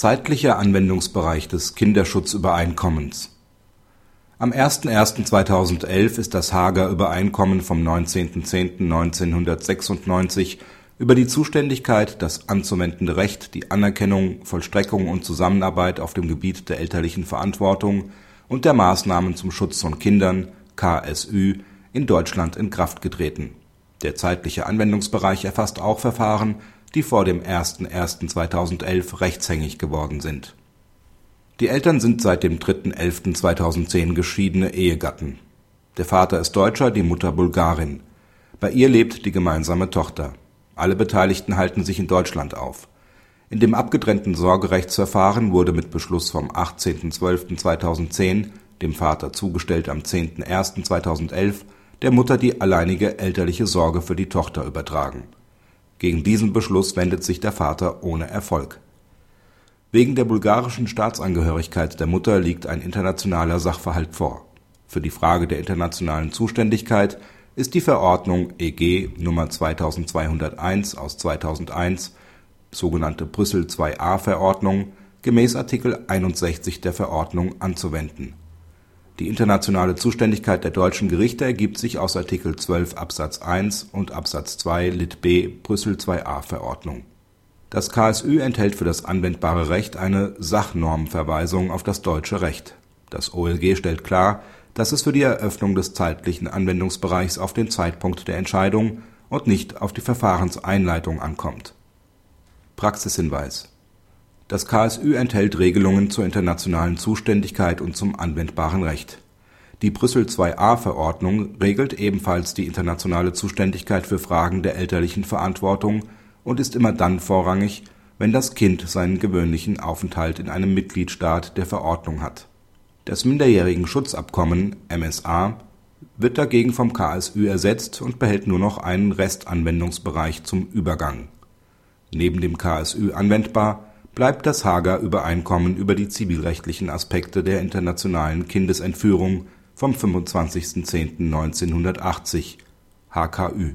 Zeitlicher Anwendungsbereich des Kinderschutzübereinkommens Am 01.01.2011 ist das Haager Übereinkommen vom 19.10.1996 über die Zuständigkeit, das anzuwendende Recht, die Anerkennung, Vollstreckung und Zusammenarbeit auf dem Gebiet der elterlichen Verantwortung und der Maßnahmen zum Schutz von Kindern (KSÜ) in Deutschland in Kraft getreten. Der zeitliche Anwendungsbereich erfasst auch Verfahren, die vor dem 01.01.2011 rechtshängig geworden sind. Die Eltern sind seit dem 3.11.2010 geschiedene Ehegatten. Der Vater ist Deutscher, die Mutter Bulgarin. Bei ihr lebt die gemeinsame Tochter. Alle Beteiligten halten sich in Deutschland auf. In dem abgetrennten Sorgerechtsverfahren wurde mit Beschluss vom 18.12.2010, dem Vater zugestellt am 10.01.2011, der Mutter die alleinige elterliche Sorge für die Tochter übertragen gegen diesen Beschluss wendet sich der Vater ohne Erfolg. Wegen der bulgarischen Staatsangehörigkeit der Mutter liegt ein internationaler Sachverhalt vor. Für die Frage der internationalen Zuständigkeit ist die Verordnung EG Nr. 2201 aus 2001 sogenannte Brüssel II-A-Verordnung gemäß Artikel 61 der Verordnung anzuwenden die internationale Zuständigkeit der deutschen Gerichte ergibt sich aus Artikel 12 Absatz 1 und Absatz 2 lit b Brüssel II-A-Verordnung. Das KSÜ enthält für das anwendbare Recht eine Sachnormverweisung auf das deutsche Recht. Das OLG stellt klar, dass es für die Eröffnung des zeitlichen Anwendungsbereichs auf den Zeitpunkt der Entscheidung und nicht auf die Verfahrenseinleitung ankommt. Praxishinweis das KSÜ enthält Regelungen zur internationalen Zuständigkeit und zum anwendbaren Recht. Die Brüssel II-A-Verordnung regelt ebenfalls die internationale Zuständigkeit für Fragen der elterlichen Verantwortung und ist immer dann vorrangig, wenn das Kind seinen gewöhnlichen Aufenthalt in einem Mitgliedstaat der Verordnung hat. Das Minderjährigenschutzabkommen (MSA) wird dagegen vom KSÜ ersetzt und behält nur noch einen Restanwendungsbereich zum Übergang. Neben dem KSÜ anwendbar bleibt das Haager Übereinkommen über die zivilrechtlichen Aspekte der internationalen Kindesentführung vom 25.10.1980 (HKÜ